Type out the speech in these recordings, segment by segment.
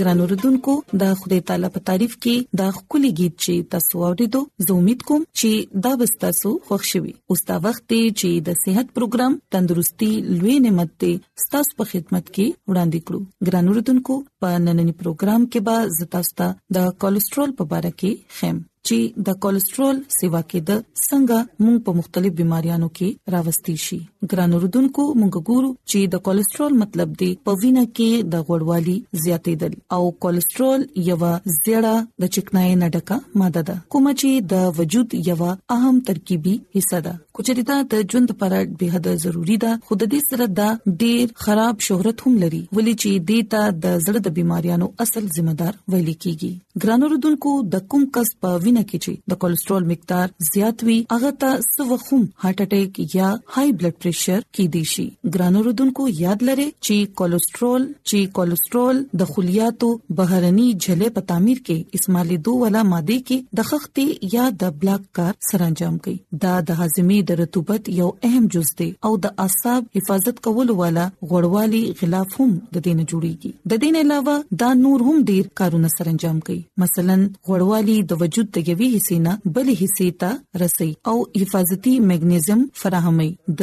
ګران اوردونکو دا خدای تعالی په تعریف کې دا خولي गीत چې تاسو ورېدو زه امید کوم چې دا به تاسو خوښ شي او دا وخت دی چې د صحت پروګرام تندرستي لوي نعمت دی تاسو په خدمت کې وړاندې کړو ګران اوردونکو په نننی پروګرام کې به زه تاسو ته د کولیسټرول په اړه کې خیم چې د کولیسټرول سیوا کې د څنګه موږ په مختلف بيماريانو کې راوستي شي ګران رودونکو موږ ګورو چې د کولیسټرول مطلب دی په وینه کې د غوړوالي زیاتېدل او کولیسټرول یو زیړه د چکنای نه ډکه ماده ده کوم چې د وجود یو اهم ترکیبي حصہ ده کچري دا د ژوند لپاره به حد ضروری ده خو د دې سره دا ډیر خراب شهرت هم لري ولې چې دې ته د زړه د بيماريانو اصل ذمہ دار ویل کیږي ګرانو ردوونکو د کوم کس په وینه کې چې د کولیسټرول مقدار زیات وي هغه ته سوخم هارت اٹیک یا های بلډ پريشر کې دي شي ګرانو ردوونکو یاد لره چې کولیسټرول چې کولیسټرول د خلیاتو بهرني جلې په تعمیر کې اسمالې دوه ولا ماده کې د خختې یا د بلاک کار سرانجام کوي دا د هاضمې د رطوبت یو اهم جز دی او د اعصاب حفاظت کولو والا غوړوالي غلاف هم د دینه جوړیږي د دین علاوه دا نور هم ډیر کارونه سرانجام کوي مثلا غوړوالي د وجود د یوې حصې نه بلې حصې ته رسي او حفاظتي مګنیزیم فراهمي د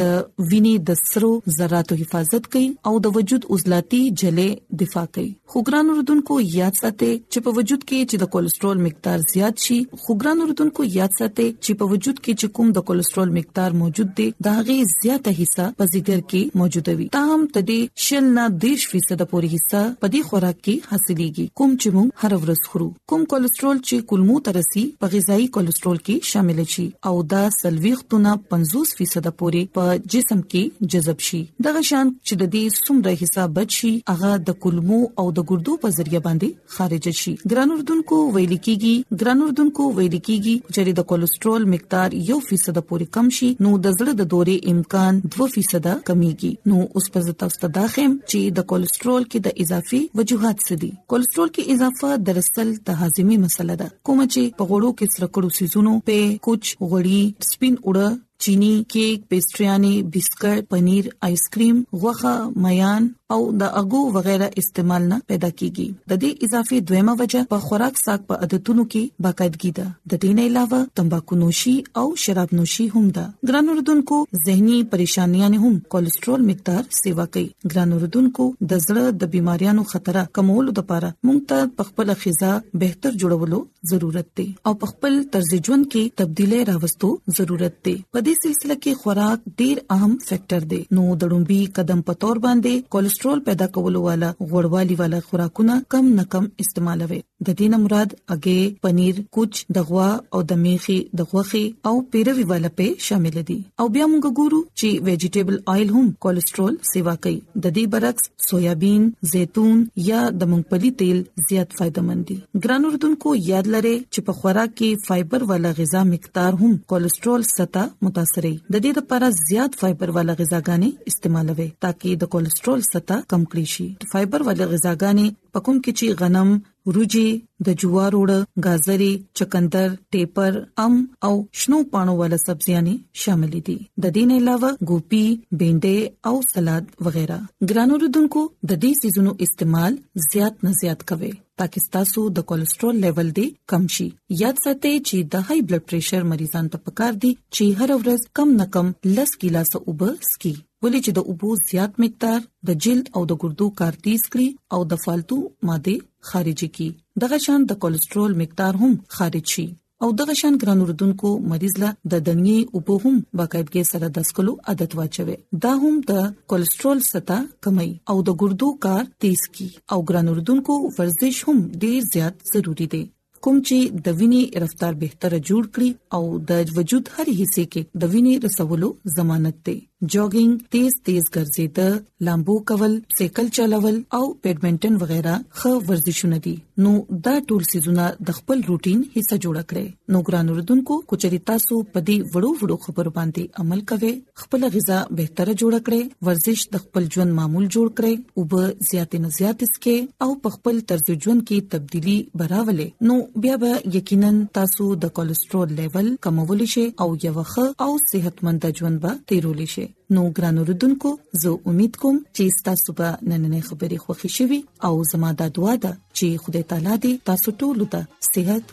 وینې د سرو ذراتو حفاظت کوي او د وجود عضلاتي جلې دفاع کوي خو ګران اوردونکو یاد ساتئ چې په وجود کې چې د کولیسټرول مقدار زیات شي خو ګران اوردونکو یاد ساتئ چې په وجود کې چې کوم د کولیسټرول مقدار موجود دی دا غي زیاته حصہ په ځګر کې موجوده وي تاهم تدې شل نه 10% پورې حصہ په دې خوراک کې حاصلېږي کوم چې موږ هر ورځ خورو کوم کولیسټرول چې کولمو ته رسي په غذایی کولیسټرول کې شامل شي او دا سلويختونه 50% پورې په جسم کې جذب شي دغه شان چې د دې څومره حصہ بچ شي هغه د کولمو او د ګردو په ذریعہ باندې خارج شي ګران اردوونکو ویل کیږي ګران اردوونکو ویل کیږي چې د کولیسټرول مقدار 1% پورې کم شي نو د زړه د دورې امکان 2% کمیږي نو اوس په تاسو ته دا خیم چې د کولیسټرول کې د اضافي وجوهات څه دي کولیسټرول کې اضافه دراصل د هاضمې مسله ده کوم چې په غوړو کې سره کړو سيزونو په کوچ غوړي سپین اوړه چینی کیک پیسټریانی بسکټ پنیر آیسکریم غوخه میان او د اګو وغیرہ استعمال نه پیدا کیږي د دې اضافي دویمه وجہ په خوراک ساک په عادتونو کې باقاعدګي ده د دې نه علاوه تمباکو نوشي او شراب نوشي هم ده ګران اردوونکو زهني پریشانیاں هم کولیسټرول مقدار سیوا کوي ګران اردوونکو د زړه د بيماريانو خطر کمولو لپاره موږ ته خپل غذا بهتر جوړولو ضرورت دی او خپل طرز ژوند کې تبدیلی راوستو ضرورت دی په دې سلسله کې خوراک ډیر اهم فیکٹر دی نو دړومبي قدم په تور باندې کولیسټرول پیدا کولو والا غوړوالي والا خوراکونه کم نه کم استعمالوي د دینه مراد اگې پنیر کوچ دغوا او د میخي دغوخي او پیروي والا په شامل دي او بیا موږ ګورو چې ویجیټیبل آیل هم کولیسټرول سیوا کوي د دې برعکس سویابین زیتون یا د مونګپلی تیل زیات فائدمن دي ګران اردوونکو یاد لرئ چې په خوراک کې فایبر والا غذا مقدار هم کولیسټرول سطح متاثرې د دې لپاره زیات فایبر والا غذاګانې استعمالوي ترڅو د کولیسټرول سطح کم کړي شي فایبر والا غذاګانې په کوم کې چې غنم، روجي، د جوار اوړه، گازري، چکندر، ټیپر، ام او شنو پانو والا سبزيانې شامل دي د دې نه علاوه ګوپی، بینډې او سلاد وغیرہ ګرانو ردوونکو د دې سيزونو استعمال زیات نه زیات کوي ترڅو تاسو د کولیسټرول لیول دې کم شي یاد ساتئ چې د های بلډ پريشر مریضان ته پکار دي چې هر ورځ کم نه کم لس ګلاسه اوبه وڅښي ولې چې د اوبو زیات مقدار د جلد او د ګردو کار تیز کړي او د فالتو ماده خارج کړي دغه شان د کولیسټرول مقدار هم خارج شي او دغه شان ګران اردوونکو مریض له د دنیي اوبو هم باقاعدګي سره د سکلو عادت واچوي دا هم د کولیسټرول ستا کمی او د ګردو کار تیز کی او ګران اردوونکو ورزش هم ډیر زیات ضروری دی کوم چې د وینې رفتار بهتره جوړ کړي او د وجود هر حصے کې د وینې رسولو ضمانت دی جوګینګ تیز تیز ګرځي د لامبو کول سایکل چلول او بیډمنټن وغیرہ خو ورزشونه دي نو دا ټول سيزونه د خپل روټین حصہ جوړ کړئ نو ګران اردوونکو کچري تاسو په دې وړو وړو خبرو باندې عمل کوئ خپل غذا بهتره جوړ کړئ ورزش د خپل ژوند معمول جوړ کړئ او به زیات نه زیات اسکه او په خپل طرز ژوند کې تبدیلی براولې نو بیا به یقینا تاسو د کولیسټرول لیول کمول شي او یو ښه او صحتمند ژوند به تیرول شي نو ګران اوردونکو زه امید کوم چې تاسو به نننې خبرې خوښی شي او زموږ د دعا ده چې خدای تعالی دې تاسو ټول ته صحت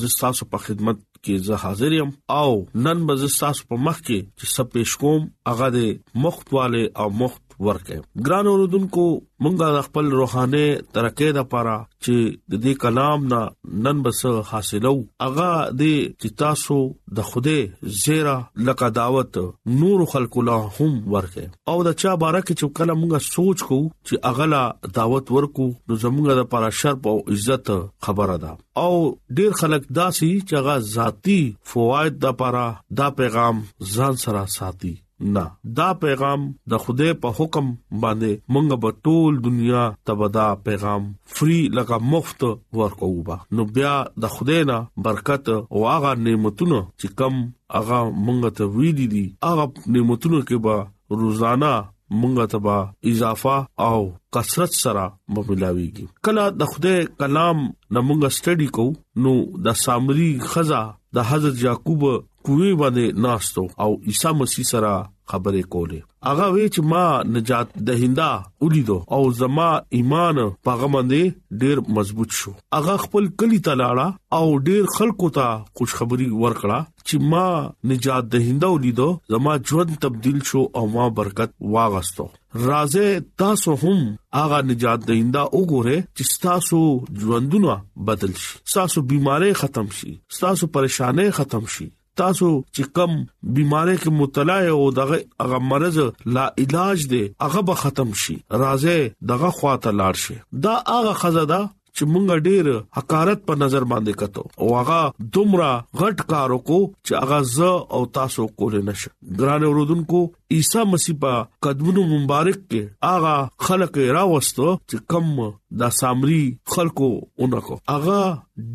زه تاسو په خدمت کې زه حاضر یم او نن به زه تاسو په مخ کې چې سب پیش کوم هغه د مختواله او مخت ورکه ګران اوردونکو مونږه خپل روحاني ترقه د پاره چې د دې کلام نه نن بس حاصلو اغا دې چې تاسو د خوده زیرا لکه دعوت نور خلق له هم ورکه او دا چا بارا کې چې کله مونږه سوچ کو چې اغلا دعوت ورکو نو زمونږه د پاره شرف او عزت خبره ده او ډیر خلک داسي چې هغه ذاتی فواید د لپاره دا پیغام ځان سره ساتي نه دا پیغام د خوده په حکم باندې مونږ به ټول دنیا ته ودا پیغام فری لکه مفت ورکو با نو بیا د خوده نه برکت او هغه نعمتونه چې کم هغه مونږ ته ویلي دي هغه نعمتونه کې به روزانه مونږه تبا اضافه او کثرت سره مملاويږي کله د خدای کلام نمونږه سټډي کو نو د سامري خزا د حضرت يعقوب کوی باندې ناستو او عيسى مسیح سره خبرې کولې هغه وی چې ما نجات دهنده ولیدو او زما ایمان پاغه باندې ډیر مضبوط شو هغه خپل کلی ته لاړه او ډیر خلکو ته خوشخبری ورکړه چې ما نجات دهنده ولیدو زما ژوند تبديل شو او ما برکت واغستو راځه تاسو هم هغه نجات دهنده وګوره چې تاسو ژوندونه بدل شي تاسو بيمارۍ ختم شي تاسو پریشانې ختم شي تاسو چې کم بيمارۍ کې مبتلا یو او دغه هغه مرز لا علاج دی هغه به ختم شي راځه دغه خواته لاړ شي دا هغه خزه ده چې مونږ ډېر حقارت په نظر باندې کتو او هغه دومره غټ کار وکړو چې هغه ز او تاسو کول نه شي ګران اوردونکو عیسی مسیح په قدمونو مبارک کې هغه خلک راوستو چې کم دا سامری خلکو اونکو هغه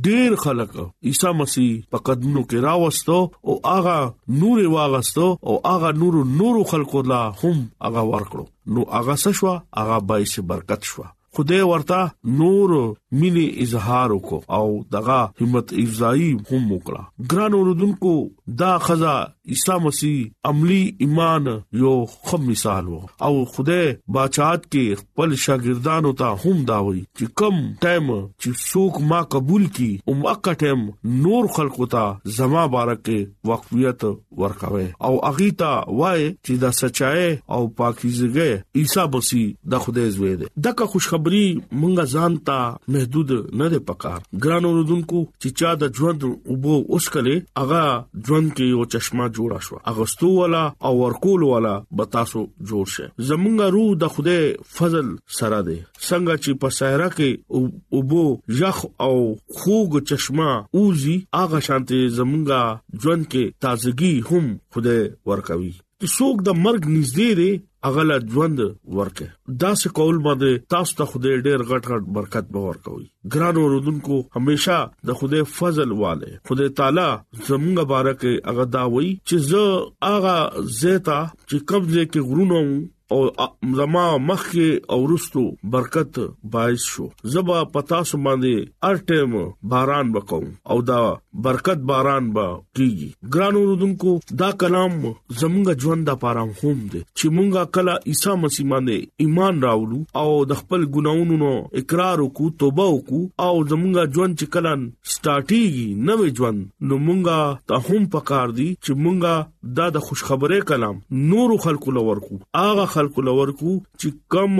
ډېر خلک عیسی مسیح په قدمونو کې راوستو او هغه نور واغستو او هغه نور نور خلکو لا هم هغه ورکړو نو هغه سشوا هغه بای سي برکت شوا خدای ورته نور مینې اظهار وکاو او دغه همت افزایی هم وکړه ګران اوردونکو دا خزا عیسی مسیح عملی ایمان یو خو مثال وو او خدای بچات کې خپل شاګردانو ته هم داوي چې کم ټایم چې څوک ما قبول کی او مکه ټایم نور خلقو ته زما بارکه وقفیت ورکوي او اغي ته وای چې دا سچای او پاکیزګي عیسی مسیح د خدای زوی دی دغه خوشخبری مونږه ځان ته محدود نه دی پکار ګران اوردونکو چې چا د ژوند وبو اوس کله اغا ژوند کې یو چشمه جوړا شو اغستو والا او ورکول والا بتاسو جوړ شه زمونږه روح د خدای فضل سره دی څنګه چې په صحرا کې اوبو یخ او خوګ چشمه اوزي هغه شانته زمونږه ژوند کې تازگی هم خوده ورکوي چې څوک د مرګ نږدې دی اغل ژوند ورکه دا سه کول باندې تاسو ته خوده ډېر غټ غټ برکت به ورکوي ګران اوردونکو همیشه د خوده فضل والے خوده تعالی زمونږ بارکه هغه دا وای چې زه هغه زیتا چې قبضه کې غرونه او زما مخ کې اورستو برکت باعث شو زبا پتا سو باندې هر ټیم باران وکاو او دا برکت باران با کیږي ګران اوردونکو دا کلام زمونږ ژوند د پاره هم دی چې مونږه کله عیسی مسیح باندې ایمان راوړو او د خپل ګناونو نو اقرار وکړو توبه وکړو او زمونږ ژوند چې کله سٹارټيږي نوې ژوند نو مونږه ته هم پکار دي چې مونږه دا د خوشخبری کلام نور خلکو لور کو اغه خلکو لور کو چې کم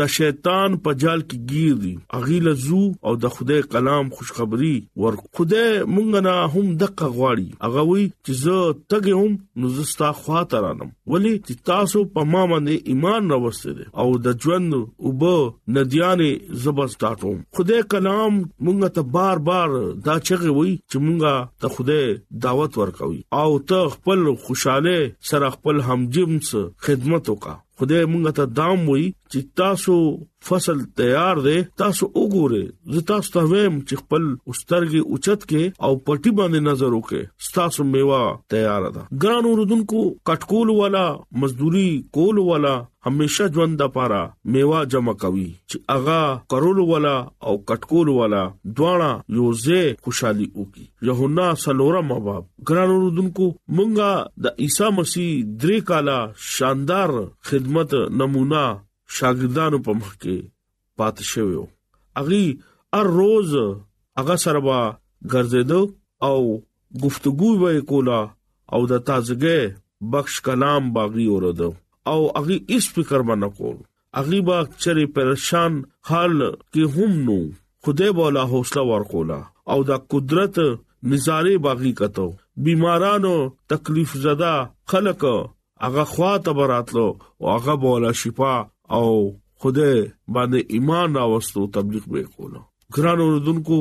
د شیطان په جال کې گیر دي اغیله زو او د خدای کلام خوشخبری ور خدای مونږ نه هم دغه غواړي اغه وی چې زه تګ هم نو زستا خوا ترانم ولی چې تاسو په ما باندې ایمان راوستل او د ژوند او به ندیانې زبستاتو خدای کلام مونږ ته بار بار دا چغه وی چې مونږه ته خدای دعوت ورکوي او ته خپل خوشاله سره خپل همجنس خدمت وکا خدای مونږ ته دام وای چې تاسو فصل تیار دی تاسو وګوره زه تاسو ته ویم چې خپل استرګي اوچت کې او پټي باندې نظر وکې تاسو میوه تیار ده ګران اوردونکو کټکول والا مزدوري کول والا همیشه ژوند د پاره میوه جمع کوي چې اغا کرولو ولا او کټکولو ولا دواړه یو ځای خوشحالي وکي یوهنا سلورم باب ګران اوردونکو مونږه د عیسی مسیح درې کاله شاندار خدمت نمونه شاګردانو په مخ کې پات شویو اغي هر روز هغه سره با ګرځیدو او گفتگو به کولا او د تازګه بخش کلام باغی اوردو او اغي اس فکر باندې کول اغي با چرې پریشان حال کې هم نو خدای بولا حوصله ورکولا او دا قدرت نظاره باغی کتو بیمارانو تکلیف زده خلک هغه خوا ته براتلو او هغه بوله شفا او خدای باندې ایمان راوستو تبلیغ به کولو ګران اوردونکو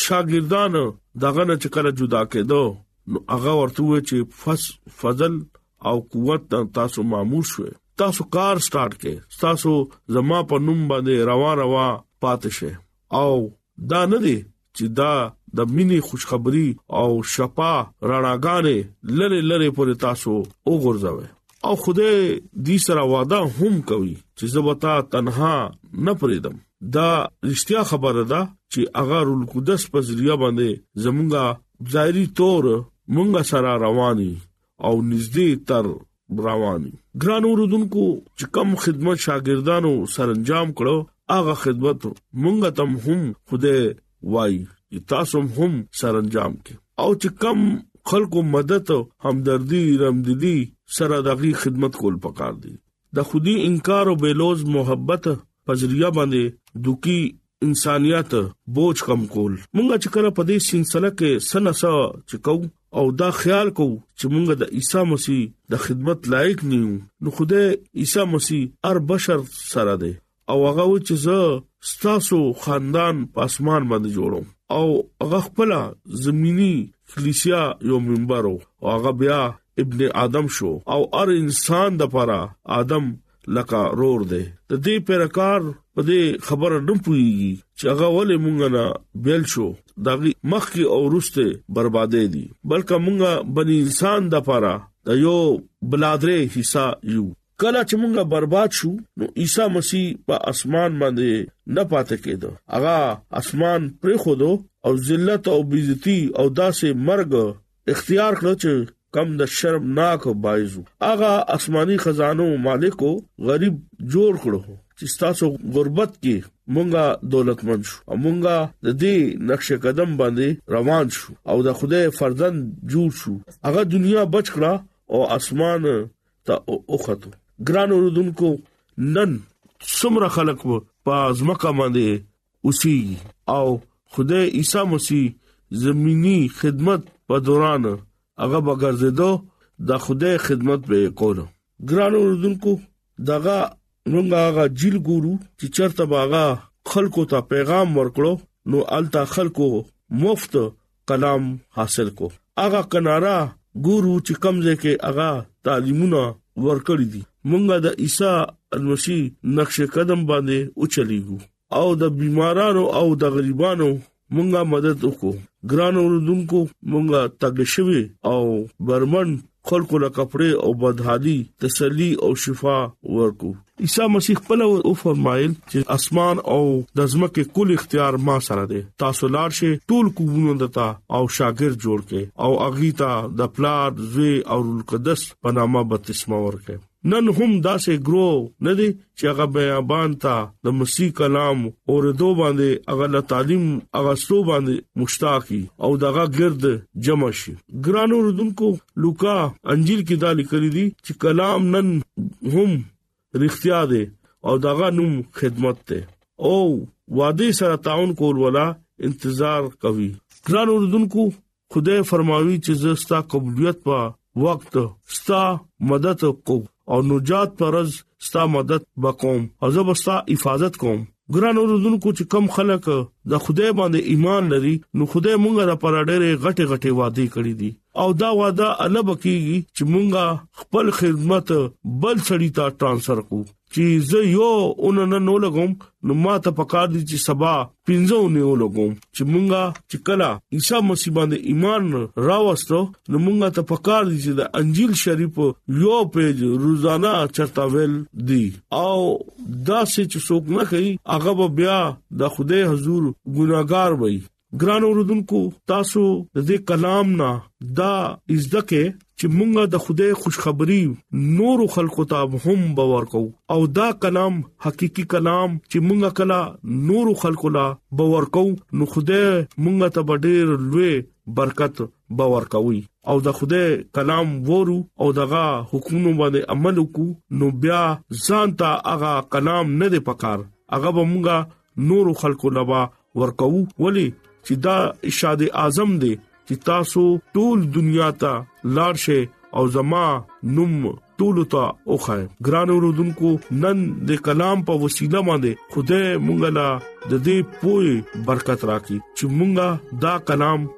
شاګردان دغه نه چکر جدا کېدو نو هغه ورته و چې فس فضل او قوت تاسو مامور شوي تاسو کار سٹارټ کړئ تاسو زما په نوم باندې روا روا پاتشه او دا نه دی چې دا د مینې خوشخبری او شپا رڼاګانې لره لره پر تاسو وګرځوي او خوده دې سره وعده هم کوي چې زبتا تنها نه پریدم دا رښتیا خبره ده چې اگر القدس په ذریعہ باندې زمونږه ظاهري تور مونږه سره رواني او نږدې تر روان یو ګران اوردونکو چې کم خدمت شاګردانو سرانجام کړو هغه خدمت مونږ تم هم خوده وای تاسو هم سرانجام کې او چې کم خلکو مدد همدردی رمدلی سره دغه خدمت کول پکار دي د خودي انکار او بیلوز محبت پزریا باندې دوکي انسانيت بوج کم کول مونږه چې کله په دې سلسله کې سنسا چې کو او دا خیال کو چې مونږ د عیسی مسیح د خدمت لایق نیو نو خدای عیسی مسیح هر بشر سره دی او هغه و چې زه ستاسو خاندان پاسمان باندې جوړوم او هغه خپل زميني کلیسیا یو منبر او هغه بیا ابن ادم شو او هر انسان د پاره ادم لکه رور دی د دې پیرکار په دې خبره نه پويږي چې هغه ولې مونږ نه بیل شو دا مخ کې او روسته بربادې دي بلکې مونږه بني انسان د پاره د یو بلادرې حصہ یو کله چې مونږه برباد شو نو عیسی مسیح په اسمان باندې نه پاتې کېدو هغه اسمان پر خودو او ذلت او بیزتی او داسې مرګ اختیار کړو چې کم د شرم ناک بایزو اغه آسماني خزانو مالکو غریب جوړ کړو چې تاسو غربت کې مونږه دولتمن شو او مونږه د دې نقش قدم باندې روان شو او د خدای فرزن جوړ شو هغه دنیا بچ کړه او اسمان ته اوخته ګران اوردونکو نن څومره خلک په ځمکه باندې اوسي او خدای عیسی مسیح زمینی خدمت په دوران هغه بغرزیدو د خدای خدمت به کولو ګران اوردونکو دغه موږ هغه جیل ګورو چې چرته باغا خلکو ته پیغام ورکړو نو التا خلکو مفت کلام حاصل کو اغه کنارا ګورو چې کمزې کې اغا تعلیمونه ورکړی دي مونږه د عیسی المسی نقش قدم باندې اوچلیږو او د بیمارانو او د غریبانو مونږه مدد وکړو ګران اوردونکو مونږه تګ شوی او برمن خلکو له کپڑے او بدحالي تسلی او شفا ورکو عیسی مسیح خپل او فرمایل چې اسمان او د ځمکې کل اختیار ما سره دی تاسو لاړ شئ ټول کوونه دتا او شاګر جوړ کړئ او اغیتا د پلار زوی او القدس په نامه بپتسمه ورکړئ نن هم داسې ګرو نه دي چې هغه بیابان ته د مسیح کلام او ردو باندې هغه له تعلیم هغه سلو باندې مشتاقي او دغه ګرد جمع شي ګرانو ردونکو لوکا انجیل کې دا لیکل دي چې کلام نن هم رښتیا دی او دغه نوم خدمت دی او وادي سره تعاون کول ولا انتظار کوي ګرانو ردونکو خدای فرماوي چې زه ستا قبولیت په وخت ستا مدد کوم او نجات پرز ستا مدد وکوم او زه به ستا حفاظت کوم ګران اوردونکو چې کم خلک د خدای باندې ایمان لري نو خدای مونږه د پر ډېرې غټه غټه وعده کړې دي او دا وعده الوب کیږي چې مونږه خپل خدمت بل سړی ته ترانسفر کو چې زه یو اون نه نو لګوم نو ما ته پکار دي چې سبا پنځو نه لګوم چې مونږه چې کلا عیسی مسیح باندې ایمان راوستو نو مونږه ته پکار دي چې د انجیل شریف یو پیج روزانه چرتا ویل دي او دا چې څوک نه کوي هغه بیا د خوده حضور ګناګار وي ګران اوردونکو تاسو د دې کلام نه دا عزت کې چې مونږه د خوده خوشخبری نور خلکو ته هم باور کو او دا کلام حقيقي کلام چې مونږه کلا نور خلکو لا باور کو نو خوده مونږه ته ډېر لوی برکت باور کوي او د خوده کلام وورو او دغه حکمونو باندې عمل وکړو نو بیا ځان ته هغه کلام نه دی پکار هغه به مونږه نورو خلکو نه با ورکو ولی چې دا ارشاد اعظم دی چې تاسو ټول دنیا ته لاړ شئ او زما نوم ټول ته اوخه ګران اوردونکو نن د کلام په وسیله باندې خدای مونږ لا د دې پوي برکت راکړي چې مونږه دا کلام